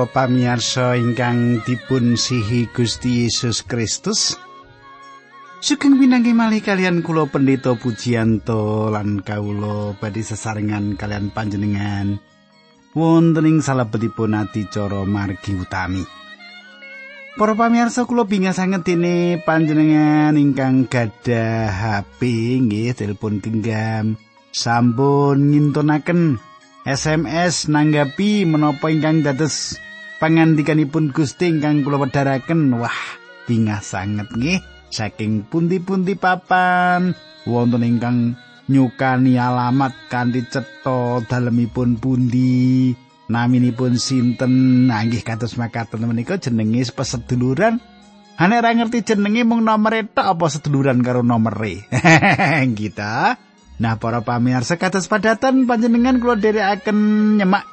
Para pamirsa ingkang dipun sihi Gusti Yesus Kristus. Sugeng pinanggih malih kalian kula pendeta Pujianto lan kawula badhe sesarengan kalian panjenengan wonten ing salebetipun adicara margi utami. Para pamirsa kula bingah sanget dene panjenengan ingkang gadah HP nggih telepon genggam sampun ngintunaken SMS nanggapi menapa ingkang dados pangandikanipun Gusti ingkang kula wedharaken wah bingah sanget nggih. Saking pundi-pundi papan wonten ingkang nyukani alamat kanthi cetha dalemipun pundi naminipun sinten. Nggih kados makaten menika jenenge peseduluran. Ane ra ngerti jenenge mung nomor tok apa seduluran karo nomere. Kita Nah, para pamirsa kados padatan panjenengan kula dherekaken nyemak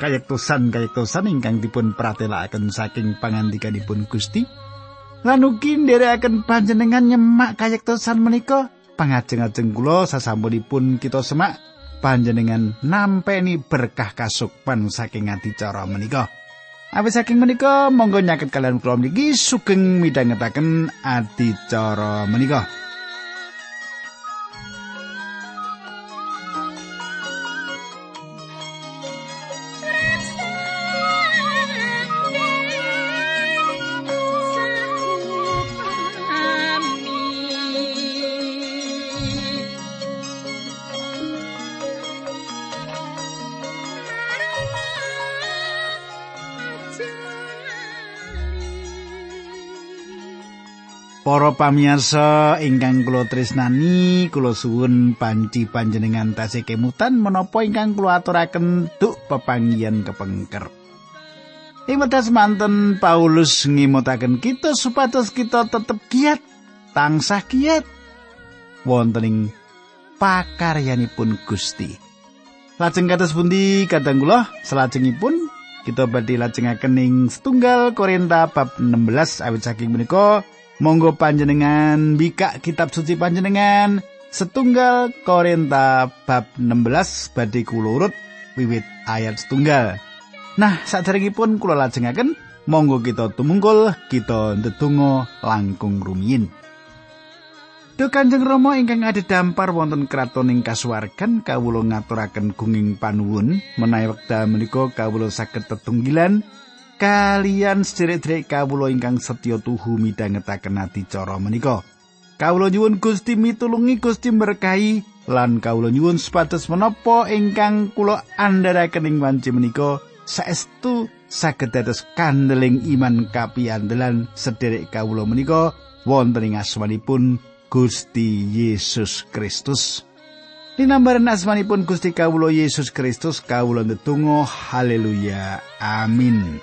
kayektosan kayektosan ingkang dipun pratelakaken saking pangandikanipun Gusti. Lan ugi nderekaken panjenengan nyemak kayektosan menika pangajeng-ajeng kula sasampunipun kita semak panjenengan nampeni berkah kasukman saking adicara menika. Awit saking menika monggo nyaket kalian kula mriki sugeng midhangetaken adicara menika. Pamirsa ingkang kula tresnani, kula suwun panci panjenengan tasih kemutan menapa ingkang kula aturaken duk pepanggihan kepengker. Ing wedas manten Paulus ngimutaken kita supados kita tetep giat, tansah giat wonten ing pakaryanipun Gusti. Lajeng kados pundi kadang kula salajengipun kita badhe lajengaken ing setunggal Korinta bab 16 awit saking menika Monggo panjenengan bikak kitab suci panjenengan setunggal Korinta bab 16 badhe kula wiwit ayat setunggal. Nah, sadèrèngipun kula lajengaken monggo kita tumungkul kita ndedonga langkung rumiyin. Duh Kanjeng Rama ingkang ada dampar wonten kraton ing kasuwargan kawula ngaturaken gunging panuwun menawi wekdal menika kawula saged tetunggilan kalian sederek-sederek kawula ingkang setya tuhu midhangetaken adicara menika. Kawula nyuwun Gusti mitulungi Gusti berkahi lan kawula nyuwun supados menapa ingkang kula andharaken ing wanci menika saestu saged dados kandeling iman kapiandelan sederek kawula menika wonten ing asmanipun Gusti Yesus Kristus. Dinambaran asmanipun Gusti Kawulo Yesus Kristus kawulo ndedonga haleluya amin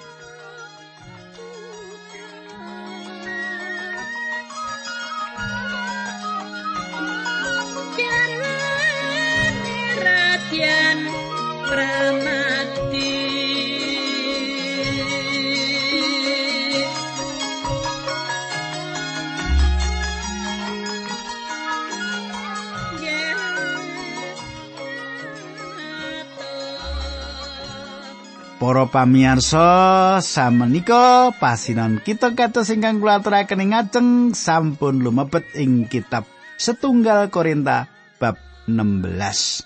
Para pamirsa, samenika pasinan kita kados ingkang kula aturaken ngajeng sampun lumebet ing kitab Setunggal Korinta bab 16.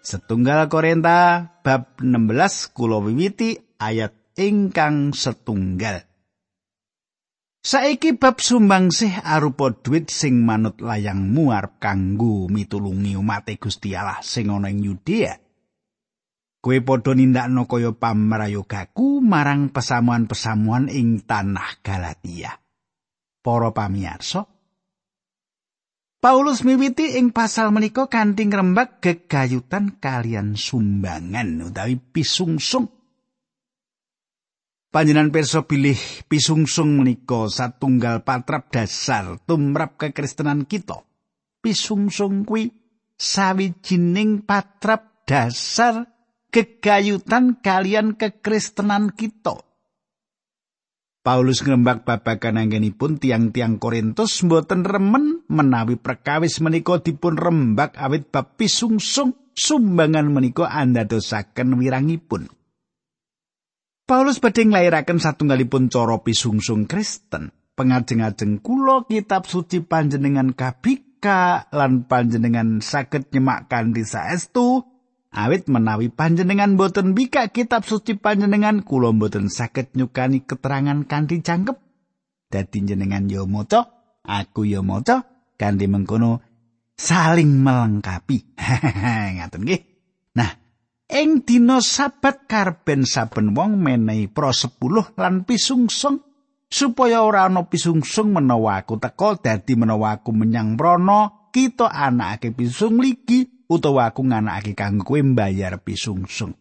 Setunggal Korinta bab 16 kula wiwiti ayat ingkang setunggal. Saiki bab sumbangsih arupa dhuwit sing manut layang muar kanggo mitulungi umat Gusti Allah sing ana ing Yudea. Kowe padha nindakno kaya pamrayogaku marang pesamuan-pesamuan ing tanah Galatia. Para pamirsa, Paulus miwiti ing pasal menika kanthi ngrembak gegayutan kalian sumbangan utawi pisungsung. Panjenan perso pilih pisungsung menika satunggal patrap dasar tumrap kekristenan kita. Pisungsung kuwi sawijining patrap dasar kegayutan kalian kekristenan kita. Paulus ngrembak babagan anggenipun tiang-tiang Korintus mboten remen menawi perkawis menika dipun rembak awit bab pisungsung sumbangan menika andadosaken wirangipun. Paulus badhe nglairaken satunggalipun cara pisungsung Kristen. Pengajeng-ajeng kula kitab suci panjenengan kabika lan panjenengan saged nyemak kanthi saestu awit menawi panjenengan boten bika kitab suci panjenengan kula boten saged nyukani keterangan kanthi jangkep. Dadi jenengan yo maca, aku yo maca kanthi mengkono saling melengkapi. Ngaten nggih. Nah, ing dina sabat karben saben wong menehi pro 10 lan pisungsung supaya ora ana pisungsung menawa aku teka dadi menawa aku menyang mrono kita anakake pisung ligi utawa aku nganakake kanggo kowe mbayar pisungsung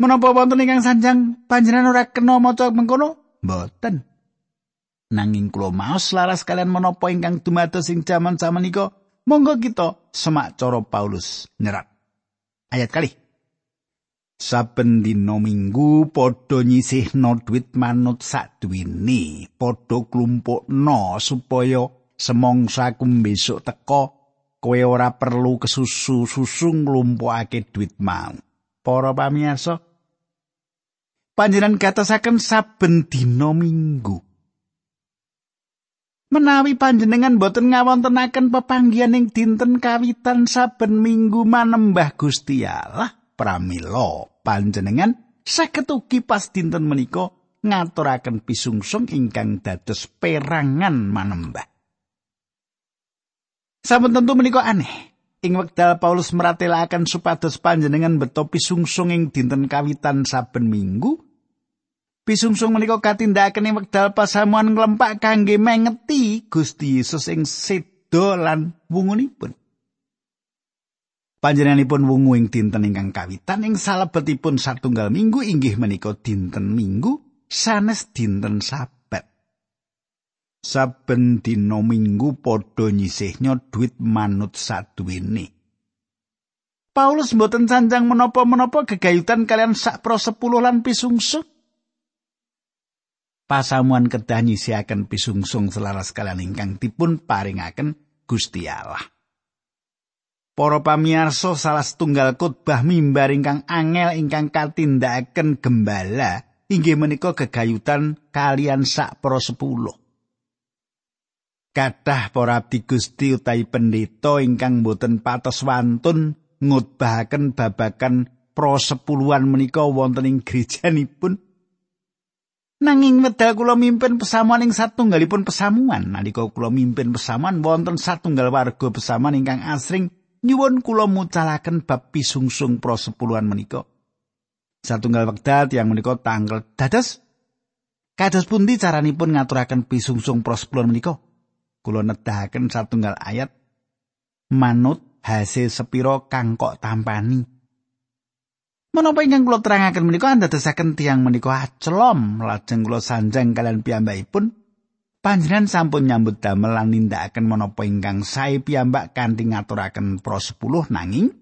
Menapa wonten ingkang sanjang panjenengan ora kena maca mengkono? Mboten. Nanging kula maos laras kalian menapa ingkang dumados ing jaman-jaman ika, monggo kita semak cara Paulus nyerat. ayat kali. Saben dina minggu padha nyisihna dhuwit manut saduwene, padha klumpukna supaya semongsa besok teka kowe ora perlu kesusu susu nglumpukake dhuwit mau. Para pamirsa, panjenengan katasaken saben dina minggu. Menawi panjenengan boten ngawontenaken pepanggihan ing dinten kawitan saben minggu manembah Gusti Allah, pramila panjenengan saged ugi pas dinten menika ngaturaken pisungsung ingkang dados perangan manembah. Saben tentu menika aneh. Ing wekdal Paulus meratelaken supados panjenengan beto pisungsung ing dinten kawitan saben minggu, Pisungsung menika katindakaken ing wekdal pasamuan nglempak kangge mengeti Gusti Yesus ing sedo lan wungunipun. Panjenenganipun wungu ing dinten ingkang kawitan ing salebetipun satunggal minggu inggih menika dinten Minggu sanes dinten Sabat. Saben dina Minggu padha nyisihnya duit manut saduwene. Paulus mboten sanjang menapa-menapa gegayutan kalian sak pro sepuluh lan pisungsung. pasamuan kedah nyisiaken pisungsung selaras kalian ingkang dipun paringaken Gusti Allah. Para pamirsa salah setunggal khotbah mimbar ingkang angel ingkang katindakaken gembala inggih menika gegayutan kalian sak pro sepuluh. Kadah para abdi Gusti utawi pendeta ingkang boten patos wantun ngutbahaken babakan pro sepuluhan menika wonten ing gerejanipun Nanging medal kula mimpin pesamuan ing satunggalipun pesamuan. Nalika kula mimpin pesamuan wonten satunggal warga pesamuan ingkang asring nyuwun kula mucalaken bab pisungsung pro sepuluhan menika. Satunggal wekdal yang menika tanggal dados kados pundi caranipun ngaturaken pisungsung pro sepuluhan menika? Kula nedahaken satunggal ayat manut hasil sepiro kang kok tampani. Menapa ingkang kula terangaken menika andadosaken tiyang menika acelom lajeng kula sanjang kalian piyambakipun panjenengan sampun nyambut damel lan nindakaken menapa ingkang sae piyambak kanthi ngaturaken pro 10 nanging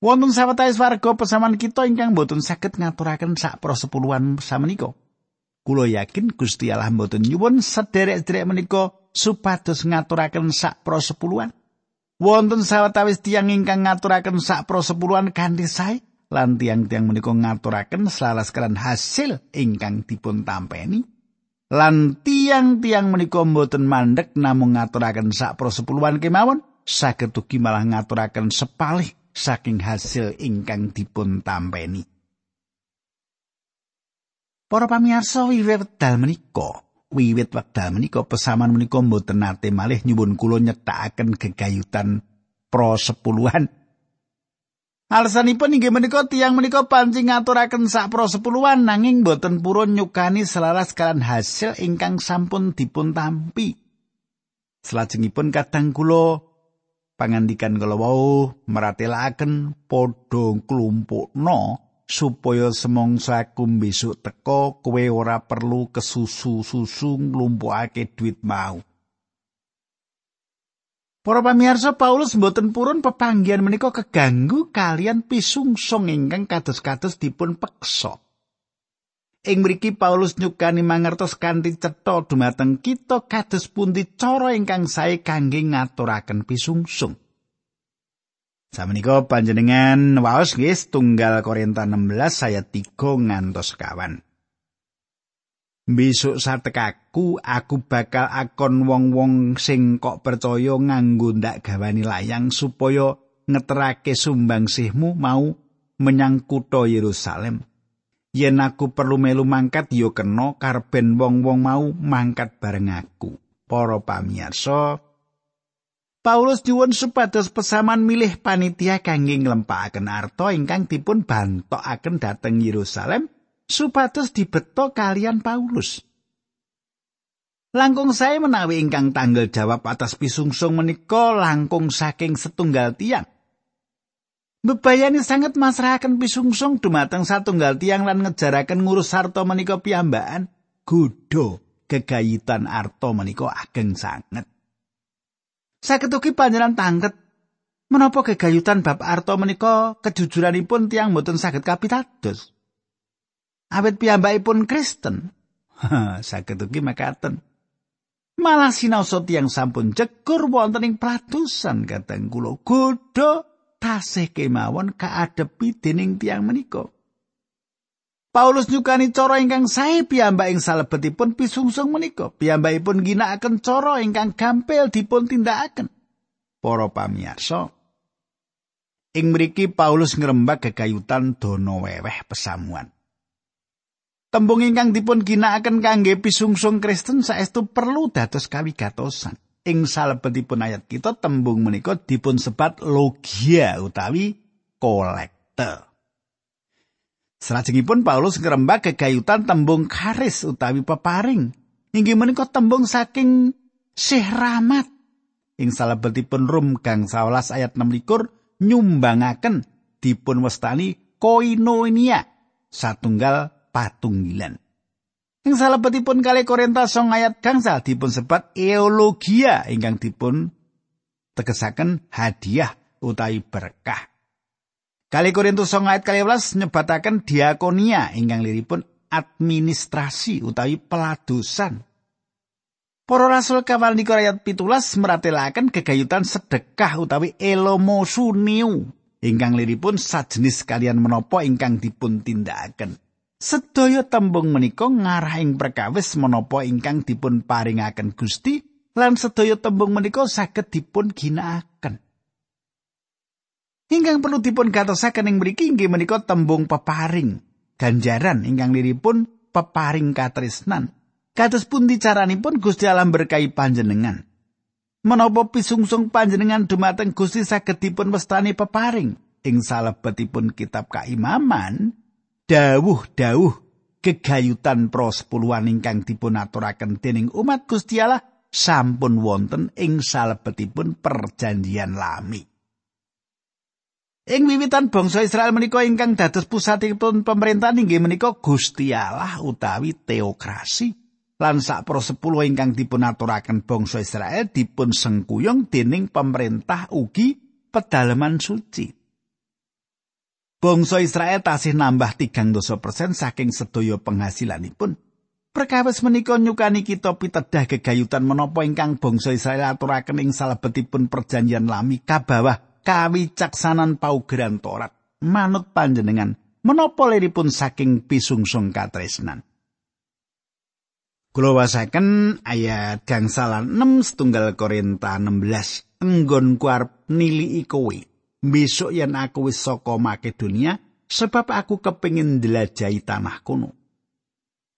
wonten sawetawis warga pesaman kita ingkang boten saged ngaturaken sak pro 10-an samenika. Kula yakin Gusti Allah boten nyuwun sederek-sederek menika supados ngaturaken sak pro 10-an. Wonten sawetawis tiyang ingkang ngaturaken sak pro 10-an kanthi sae lan tiang-tiang menika ngaturaken salah sekalian hasil ingkang dipun tampeni lan tiang-tiang menika mboten mandek namung ngaturaken sak prosepuluhan kemawon saged ugi malah ngaturaken sepalih saking hasil ingkang dipun tampeni Para pamirsa wiwit wekdal menika wiwit wekdal menika pesaman menika mboten nate malih nyuwun kula nyetakaken gegayutan pro sepuluhan Alasanipun inggih menika tiyang menika pancing ngaturaken sak pro sepuluhan nanging boten purun nyukani selaras kalian hasil ingkang sampun dipun tampi. Selajengipun kadang kula pangandikan kala wau meratelaken padha klumpukna supaya semongsa besok teko kowe ora perlu kesusu-susu nglumpukake duit mau. Para pamirsa Paulus mboten purun pepanggihan menika keganggu kalian pisungsung ingkang kados-kados dipun peksa. Ing mriki Paulus nyukani mangertos kanthi cetha dumateng kita kados pundi cara ingkang sae kangge ngaturaken pisungsung. Samenika panjenengan waos nggih tunggal Korinta 16 ayat 3 ngantos kawan. Besok satekaku aku bakal akon wong-wong sing kok percaya nganggo ndak gawani layang supaya ngeterake sumbangsihmu mau menyang kutha Yerusalem. Yen aku perlu melu mangkat ya kena karben wong-wong mau mangkat bareng aku. Para pamirsa, Paulus diwon supados pesaman milih panitia kangge nglempakaken arta ingkang dipun bantokaken dhateng Yerusalem supados dibeto kalian Paulus. Langkung saya menawi ingkang tanggal jawab atas pisungsung menika langkung saking setunggal tiang. Bebayani sangat masrahaken pisungsung dumateng satunggal tiang lan ngejaraken ngurus harta menika piyambakan. Gudo kegayitan arta menika ageng sanget. Saged ugi panjenengan tangket menapa gegayutan bab arta menika kejujuranipun tiang mboten saged kapitados. Awit piyambakipun Kristen. saged ugi makaten. Malah sinaosa tiang sampun jegur wonten ing pratusan kateng kula godho tasih kemawon kaadepi dening tiang menika. Paulus nyukani cara ingkang sae piyambak ing salebetipun pisungsung menika. Piyambakipun ginakaken cara ingkang gampil dipun tindakaken. Para pamirsa, ing mriki Paulus ngrembak gegayutan dono weweh pesamuan. Tembung ingkang dipun ginakaken kangge pisungsung Kristen saestu perlu dados kawigatosan. Ing salebetipun ayat kita tembung menika dipun sebat logia utawi kolektor. Salajengipun Paulus ngrembak kegayutan tembung karis utawi peparing. Inggih menika tembung saking Syekh Rahmat. Ing salebetipun Rum gang 11 ayat 6 nyumbangaken dipun wastani koinonia satunggal patunggilan. Ing salebetipun kali Korintus song ayat gangsal dipun sebat eologia ingkang dipun tegesaken hadiah utawi berkah. Kali Korintus 9 ayat 12 nyebataken diakonia ingkang liripun administrasi utawi peladusan. Para rasul kawal niku ayat pitulas meratelaken kegayutan sedekah utawi elomosuniu ingkang liripun sajenis kalian menopo ingkang dipun tindakaken. Sedaya tembung menika ngarah ing perkawis menapa ingkang dipun paringaken Gusti lan sedaya tembung menika saged dipun ginakaken. Ingkang perlu dipun gatosaken ing mriki inggih menika tembung peparing, ganjaran ingkang liripun peparing katresnan. Kados pundi caranipun Gusti Allah berkahi panjenengan? Menapa pisungsung panjenengan dumateng Gusti saged dipun wastani peparing? Ing salebetipun kitab Kaimaman, dawuh-dawuh kegayutan prosepuluhan ingkang dipun aturaken dening umat Gusti Allah sampun wonten ing salebetipun perjanjian lami. Ing wiwitan bangsa Israel menika ingkang dados pusatipun pemerintahan inggih menika Gusti Allah utawi teokrasi lan sak sepuluh ingkang dipun aturaken bangsa Israel dipun sengkuyung dening pemerintah ugi pedalaman suci. Bangsa Israel tasih nambah tigang dosa persen saking sedaya penghasilanipun. Perkawis menika nyukani kita pitedah gegayutan menapa ingkang bangsa Israel aturaken ing salebetipun perjanjian lami kabawah kawicaksanan paugeran Torat. Manut panjenengan menapa liripun saking pisungsung katresnan? Kula wasaken ayat gangsalan 6 setunggal Korinta 16 enggon kuarp nili kowe besok yen aku wis saka Makedonia sebab aku kepingin ndelajahi tanah kuno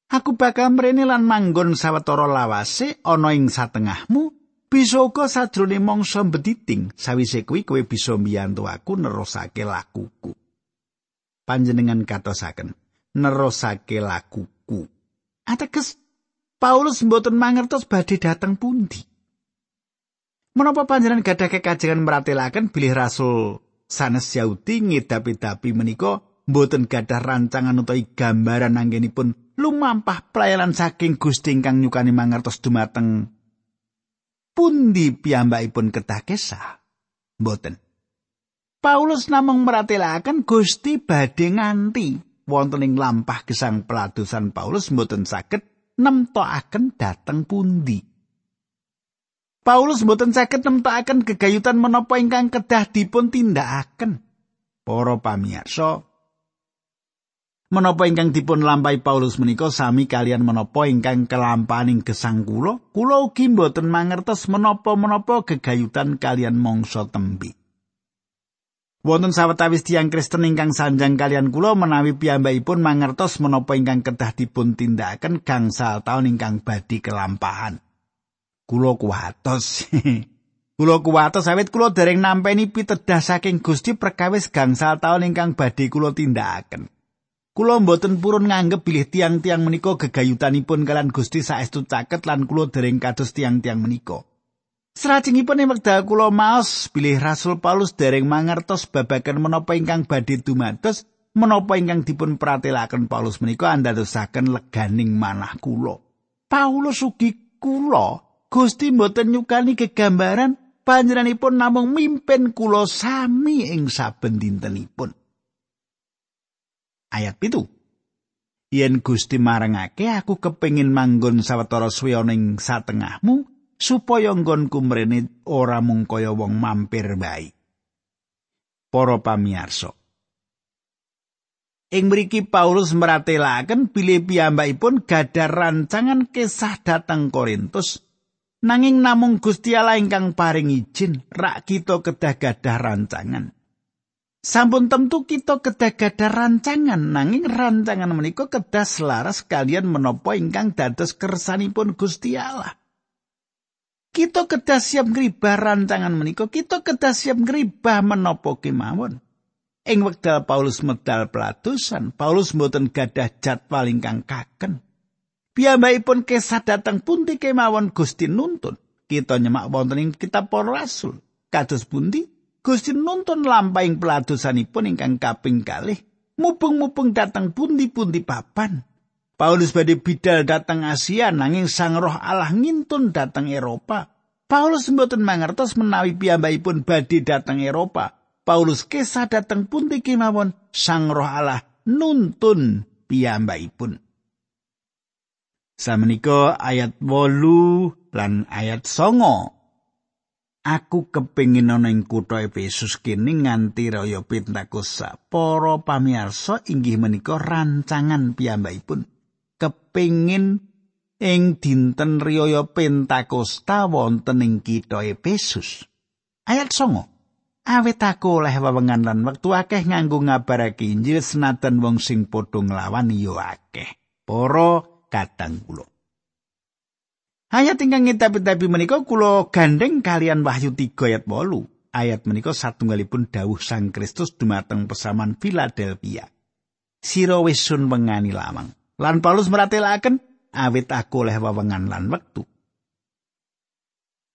Aku bakal mrene lan manggon sawetara lawase ana ing satengahmu bisa uga sajrone mangsa mbediting sawise kuwi kowe bisa mbiyantu aku nerusake lakuku. Panjenengan katosaken nerusake lakuku. Ateges Paulus mboten mangertos badhe dateng pundi? Menapa panjenengan gadah kekajengan meratelaken bilih rasul sanes Yahudi ngedapi-dapi menika mboten gadah rancangan utawi gambaran anggenipun lumampah pelayanan saking Gusti ingkang nyukani mangertos dumateng pundi piyambakipun kedah kesah? Mboten. Paulus namung meratelaken Gusti badhe nganti wonten ing lampah gesang peladusan Paulus mboten saged nemtokaken dateng pundi. Paulus mboten saged nemtakaken gegayutan menapa ingkang kedah dipun tindakaken. Para pamirsa, menapa ingkang dipun lampahi Paulus menika sami kalian menapa ingkang kelampaning gesang kula, kula ugi mboten mangertos menapa-menapa gegayutan kalian mangsa tembi. Wonten sawetawis tiyang Kristen ingkang sanjang kalian kula menawi piyambakipun mangertos menapa ingkang kedah dipun tindakaken gangsal taun ingkang badhe kelampahan. Kula kuwatos. Kula kuwatos awit kula dereng nampeni pitedah saking Gusti perkawis gangsal taun ingkang badhe kula tindakaken. Kula mboten purun nganggep bilih tiang-tiang menika gegayutanipun kalian Gusti saestu caket lan kula dereng kados tiang-tiang menika. Serajengipun ing wekdal kula maos bilih Rasul Paulus dereng mangertos babagan menapa ingkang badhe dumados menapa ingkang dipun pratelaken Paulus menika andadosaken leganing manah kula. Paulus ugi kula Gusti mboten nyukani kegambaran panjenenganipun namung mimpin kula sami ing saben dintenipun. Ayat pitu. Yen Gusti marangake aku kepingin manggon sawetara suwe ning satengahmu supaya nggonku mrene ora mung kaya wong mampir bae. Para pamirsa. Ing mriki Paulus meratelaken bilih piyambakipun gadah rancangan kisah dateng Korintus nanging namung Gusti Allah ingkang paring izin rak kita kedah gadah rancangan. Sampun tentu kita kedah gadah rancangan nanging rancangan menika kedah selaras kalian menapa ingkang dados kersanipun Gusti Allah. Kita kedah siap ngribah rancangan menika, kita kedah siap ngribah menapa kemawon. Ing wekdal Paulus medal pelatusan, Paulus mboten gadah jadwal ingkang kaken. Piyambakipun kesah dateng pundi kemawon Gusti nuntun. Kita nyemak wonten ing kitab Para Rasul. Kados pundi? Gusti nuntun lampahing peladosanipun ingkang kaping kalih mubung-mubung datang pundi-pundi papan. Paulus badhe bidal datang Asia nanging Sang Roh Allah ngintun datang Eropa. Paulus mboten mangertos menawi piyambakipun badhe datang Eropa. Paulus kesah datang pundi kemawon Sang Roh Allah nuntun piyambakipun. Samenika ayat 8 lan ayat songo aku kepingin ana ing kutha Efesus kene nganti raya Pentakosta. Para pamirsa inggih menika rancangan piyambakipun. Kepingin ing dinten riyaya Pentakosta wonten ing kitha Efesus. Ayat 9. Awit aku oleh wewengan lan wektu akeh nganggo ngabarake Injil senajan wong sing padha nglawan ya akeh. Para kadang kula. Ayat ingkang ngitapi-tapi menika kula gandeng kalian Wahyu 3 ayat 8. Ayat menika satunggalipun dawuh Sang Kristus dumateng pesaman Philadelphia. Sira wis sun wengani lamang. Lan Paulus meratelaken awit aku oleh wewengan lan wektu.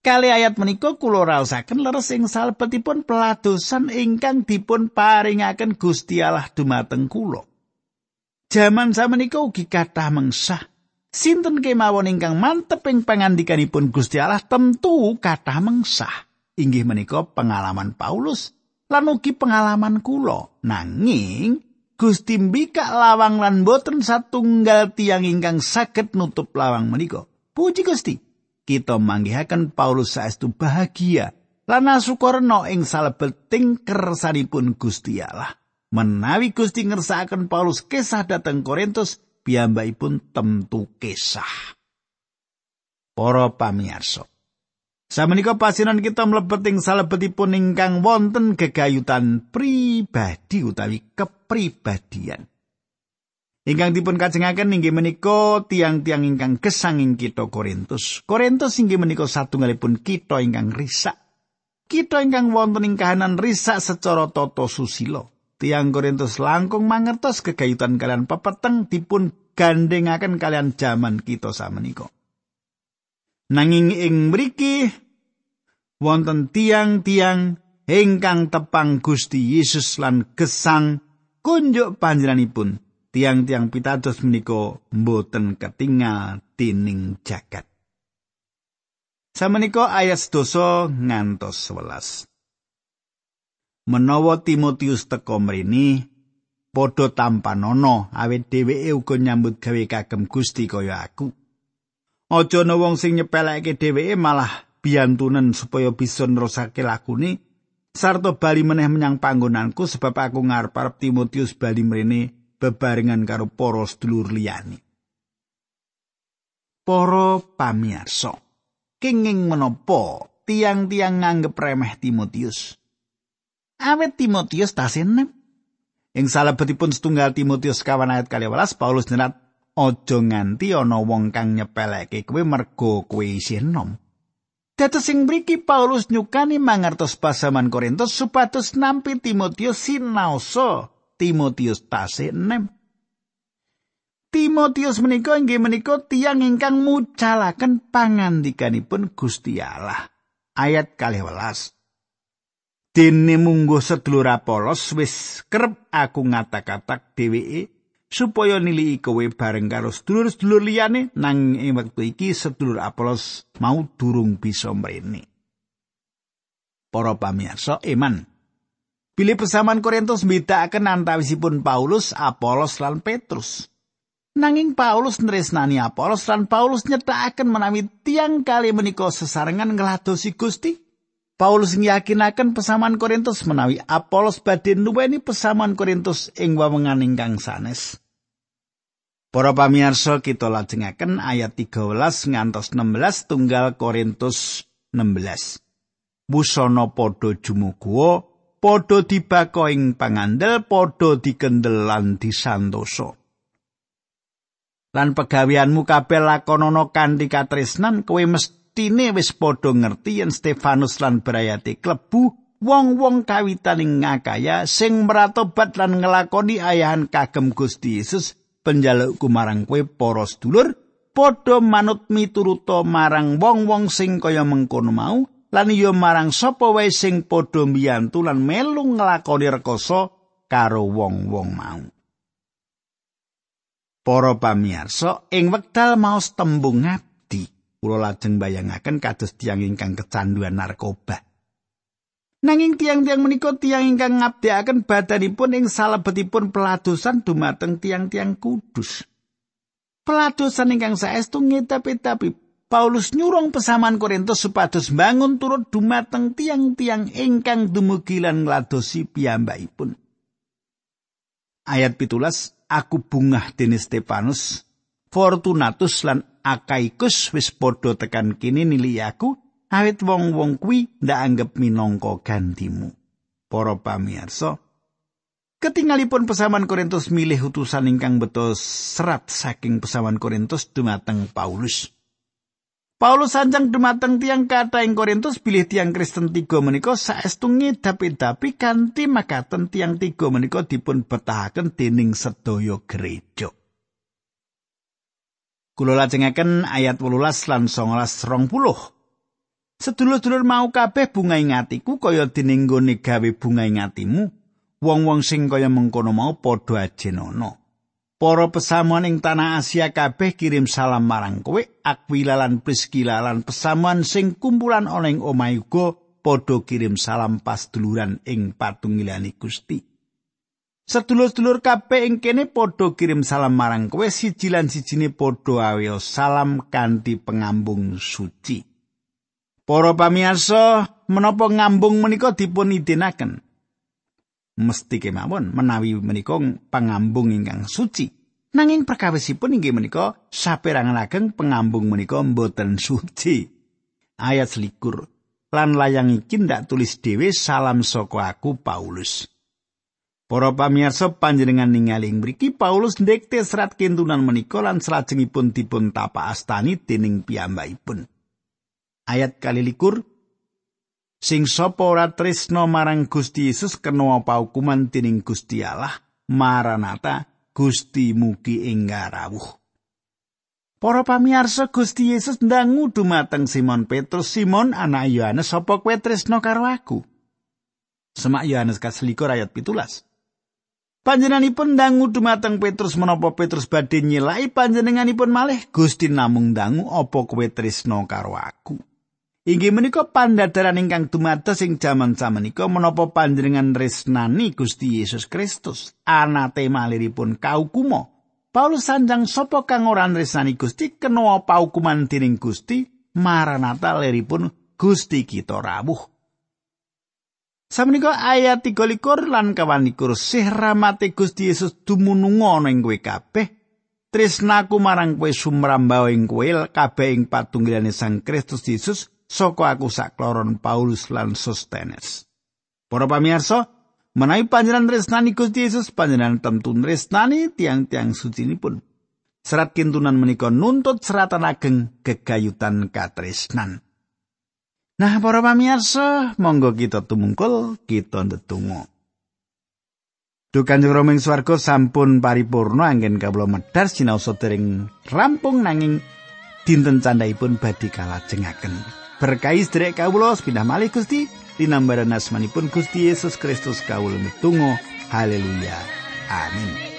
Kali ayat menika kula raosaken leres ing salebetipun peladosan ingkang dipun paringaken Gusti Allah dumateng kula. Jaman samenika ugi kathah mengsah Sinten kemawon ingkang mantep ing pangandikanipun Gusti Allah tentu kathah mengsah. Inggih menika pengalaman Paulus lan ugi pengalaman kula. Nanging Gusti mbikak lawang lan boten satunggal tiang ingkang saged nutup lawang menika. Puji Gusti. Kita manggihaken Paulus saestu bahagia lan asukarna ing salebeting kersanipun Gusti Allah. Menawi Gusti ngersakaken Paulus kesah dateng Korintus, piyambakipun temtu kesah. Para pamirsa. Samenika pasinan kita mlebet ing salebetipun ingkang wonten gegayutan pribadi utawi kepribadian. Ingkang dipun kajengaken inggih menika tiang-tiang ingkang gesang ing kita Korintus. Korintus inggih menika satunggalipun kita ingkang risak. Kita ingkang wonten ing kahanan risak secara tata susila. Tiang Korintus langkung mangertos kegayutan kalian pepeteng dipun gandhengaken kalian jaman kita samenika. Nanging ing mriki wonten tiang-tiang ingkang tepang Gusti Yesus lan gesang kunjuk panjenenganipun. Tiang-tiang pitados menika mboten ketingal tining jagat. Samenika ayat dosa ngantos 11. Menawa Timotius teka mrene padha tampanono awit dheweke uga nyambut gawe kagem Gusti kaya aku. Aja ana wong sing nyepeleke dheweke malah biyantunen supaya bisa nerusake lakune sarta bali meneh menyang panggonanku sebab aku ngarep-arep Timotius bali mrene bebarengan karo para sedulur liyane. Para pamirsa, kenging menapa tiang-tiang nganggep remeh Timotius? Awet Timotius tasih enem. Ing salebetipun setunggal Timotius kawan ayat kali Paulus nyerat aja nganti ana wong kang nyepeleke kowe mergo kowe isih enom. Dados sing mriki Paulus nyukani mangertos pasaman Korintus supados nampi Timotius sinaosa Timotius tasih enem. Timotius menika inggih menika tiyang ingkang mucalaken pangandikanipun Gusti Allah. Ayat 12. Dene munggo sedulur Apolos wis kerep aku ngata-katak dheweke supaya nilii kowe bareng karo sedulur-sedulur liyane nang wektu iki sedulur Apolos mau durung bisa mrene. Para pamirsa, iman. Pilih pesaman Korintus mbedakaken antawisipun Paulus, Apolos lan Petrus. Nanging Paulus nresnani Apolos lan Paulus nyetakaken menawi tiang kali menika sesarengan ngladosi Gusti. Paulus ngiyakinaken pesaman Korintus menawi Apolos badhe nuweni pesaman Korintus ing wawengan ingkang sanes. Para pamirsa kita lajengaken ayat 13 ngantos 16 tunggal Korintus 16. Busana padha jumuguwa, padha dibako ing pangandel, padha dikendel lan disantosa. lan pegaweanmu kabeh lakonana kanthi katresnan kowe mestine wis padha ngerti yen Stefanus lan Brayati klebu wong-wong kawitaning ngakaya sing meratobat lan ngelakoni ayahan kagem Gusti Yesus penjalukku marang kowe para sedulur padha manut mituruta marang wong-wong sing kaya mengkono mau lan iya marang sapa wae sing padha mbiyantu lan melu nglakoni rekoso karo wong-wong mau. Para pamirsa, ing wekdal maos tembung kula lajeng bayangaken kados tiyang ingkang kecanduan narkoba. Nanging tiang-tiang menika tiang ingkang ngabdiaken badanipun ing salebetipun peladosan dumateng tiang-tiang kudus. Peladosan ingkang saestu ngetapi-tapi Paulus nyurung pesaman Korintus supados bangun turut dumateng tiang-tiang ingkang dumugi lan ngladosi piyambakipun. Ayat pitulas aku bungah dene Stefanus, Fortunatus lan Akaikus wis padha tekan kini nili aku, awit wong-wong kuwi ndak anggap minangka gantimu. Para pamirsa, ketinggalipun pesaman Korintus milih utusan ingkang betul serat saking pesaman Korintus dumateng Paulus. Paulus sanjang dumateng tiang kata ing Korintus pilih tiang Kristen tiga menika saestu ngedapi-dapi kanthi makaten tiang tiga menika dipun betahaken dening sedaya gereja. Kula lajengaken ayat 18 lan 19 puluh. Sedulur-dulur mau kabeh bunga ing atiku kaya dening gone gawe bunga ing atimu. Wong-wong sing kaya mengkono mau padha ajenono. Para pesamuan ing tanah Asia kabeh kirim salam marang kowe, Aquila lan Priscilla lan pesamuan sing kumpulan ing omahe uga padha kirim salam pas duluran ing patungilani Gusti. Sedulur-sedulur kabeh ing kene padha kirim salam marang kowe siji lan sijine padha aweya salam kanthi pengambung suci. Para pamirsa, menapa ngambung menika dipun idinaken? mesti kemawon menawi menika pangambung ingkang suci. Nanging perkawisipun inggih menika saperangan ageng pengambung menika mboten suci. Ayat selikur. Lan layang iki ndak tulis dhewe salam saka aku Paulus. Para pamirsa panjenengan ningali ing mriki Paulus ndekte serat kintunan menika lan salajengipun dipun tapa astani dening piyambakipun. Ayat kali likur, sing sapa ora tresna marang Gusti Yesus kena paukuman dening Gusti Allah maranata Gusti mugi ing rawuh Para pamirsa Gusti Yesus ndangu dumateng Simon Petrus Simon anak Yohanes sapa kowe tresna karo aku Semak Yohanes kaselikur ayat pitulas. Panjenenganipun ndangu dumateng Petrus menapa Petrus badhe nyelai panjenenganipun malih? Gusti namung ndangu apa kowe tresna karo aku? Inggih menika pandadaran ingkang dumados ing jaman samenika menapa panjenengan resnani Gusti Yesus Kristus? Anatema liripun kaukuma. Paulus sanjang sapa kang ora resnani Gusti? Kena paukuman dening Gusti? Maranata liripun Gusti kita rawuh. Samenika ayat 23 lan kawanikur sih rahmate Gusti Yesus dumunung ana ing kowe kabeh. Tresnaku marang kowe sumrambah ing kowe kabeh ing patunggilane Sang Kristus Yesus saka aku sakloron Paulus lan Sostenes. Para pamirsa, menawi panjenengan tresnani Gusti Yesus panjenengan tentu tresnani tiang-tiang suci. Serat kintunan menika nuntut seratan ageng gegayutan katresnan. Nah, para pamirsa, monggo kita tumungkul, kita ndedonga. Duh Kanjeng Rama ing swarga sampun paripurna anggen kawula medhar sinau sedering rampung nanging dinten candhaipun badhe kalajengaken. Berkahi sedherek kawula sepindah malih Gusti dinambaran asmanipun Gusti Yesus Kristus kawula ndedonga. Haleluya. Amin.